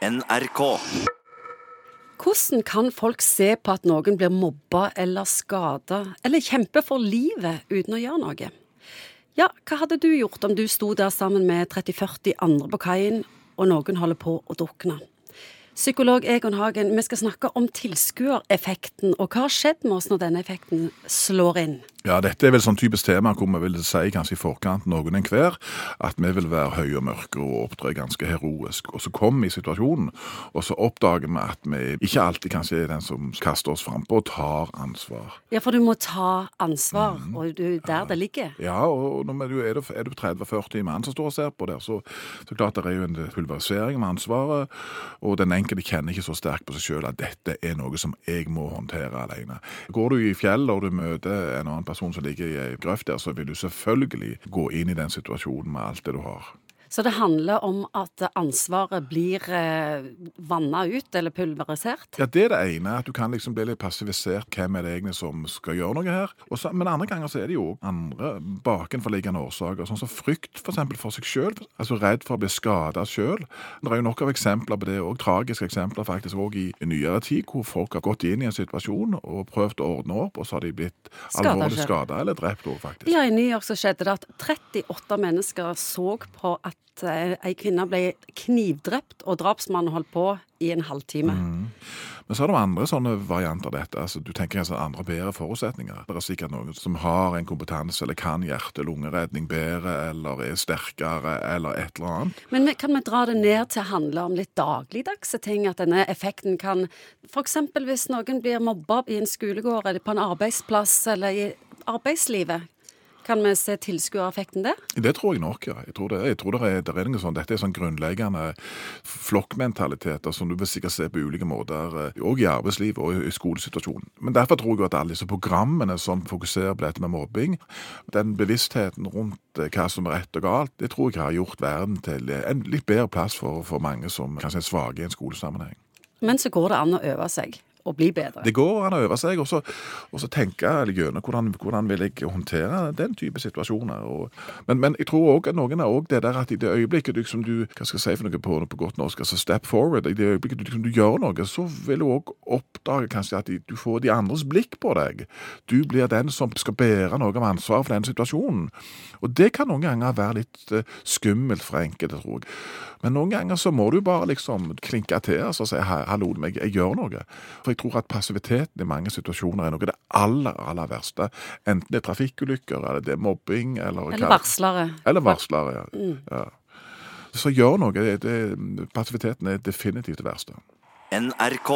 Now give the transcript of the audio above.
NRK. Hvordan kan folk se på at noen blir mobba eller skada, eller kjempe for livet uten å gjøre noe? Ja, hva hadde du gjort om du sto der sammen med 30-40 andre på kaien, og noen holder på å drukne? Psykolog Egon Hagen, vi skal snakke om tilskuereffekten, og hva har skjedd med oss når denne effekten slår inn? Ja, dette er vel sånn typisk tema hvor vi vil si kanskje i forkant noen enhver at vi vil være høye og mørke og opptre ganske heroisk. Og så kommer vi i situasjonen, og så oppdager vi at vi ikke alltid kanskje er den som kaster oss frampå og tar ansvar. Ja, for du må ta ansvar, og det er jo der det ligger. Ja, og når du er du, er du 30-40 mann som står og ser på der, så, så klart det er jo en pulverisering med ansvaret, og den enkelte kjenner ikke så sterkt på seg sjøl at dette er noe som jeg må håndtere alene. Går du i fjellet og du møter en annen person som ligger i ei grøft der, så vil du selvfølgelig gå inn i den situasjonen med alt det du har. Så det handler om at ansvaret blir eh, vanna ut, eller pulverisert? Ja, Det er det ene, at du kan liksom bli litt passivisert. Hvem er det egentlig som skal gjøre noe her? Så, men andre ganger så er det jo andre bakenforliggende årsaker, sånn som frykt for, eksempel, for seg sjøl. Altså redd for å bli skada sjøl. Det er jo nok av eksempler på det òg, tragiske eksempler faktisk òg i nyere tid, hvor folk har gått inn i en situasjon og prøvd å ordne opp, og så har de blitt alvorlig skada eller drept òg, faktisk. Ja, i New York så skjedde det at 38 mennesker så på at ei kvinne ble knivdrept, og drapsmannen holdt på i en halvtime. Mm. Men så er det andre sånne varianter av dette. altså Du tenker altså andre bedre forutsetninger. Det er sikkert noen som har en kompetanse eller kan hjerte-lungeredning bedre, eller er sterkere, eller et eller annet. Men kan vi dra det ned til å handle om litt dagligdagse ting? At denne effekten kan F.eks. hvis noen blir mobba i en skolegård, eller på en arbeidsplass, eller i arbeidslivet. Kan vi se tilskuereffekten der? Det tror jeg nok, ja. Jeg tror det, jeg tror det er, det er noe sånn, Dette er sånn grunnleggende flokkmentaliteter som du vil sikkert se på ulike måter, òg eh, i arbeidslivet og i skolesituasjonen. Men derfor tror jeg at alle disse programmene som fokuserer på dette med mobbing, den bevisstheten rundt eh, hva som er rett og galt, det tror jeg har gjort verden til en litt bedre plass for, for mange som kanskje er svake i en skolesammenheng. Men så går det an å øve seg og bli bedre. Det går an å øve seg, og så, og så tenke gjennom hvordan, hvordan vil jeg håndtere den type situasjoner. Og, men, men, jeg tror òg at noen er òg det der at i det øyeblikket liksom du hva skal jeg si for noe på, på godt norsk, altså step forward, i det øyeblikket du, liksom, du gjør noe, så vil du òg oppdage kanskje at du får de andres blikk på deg. Du blir den som skal bære noe av ansvaret for den situasjonen. Og det kan noen ganger være litt uh, skummelt for enkelte, tror jeg. Men noen ganger så må du bare liksom klinke til og si hallo, jeg, jeg gjør noe. For jeg tror at passiviteten i mange situasjoner er noe av det aller, aller verste. Enten det er trafikkulykker, eller det er mobbing, eller Eller varslere. Eller varslere, ja. Mm. ja. Så gjør noe. Det, det, passiviteten er definitivt det verste. NRK.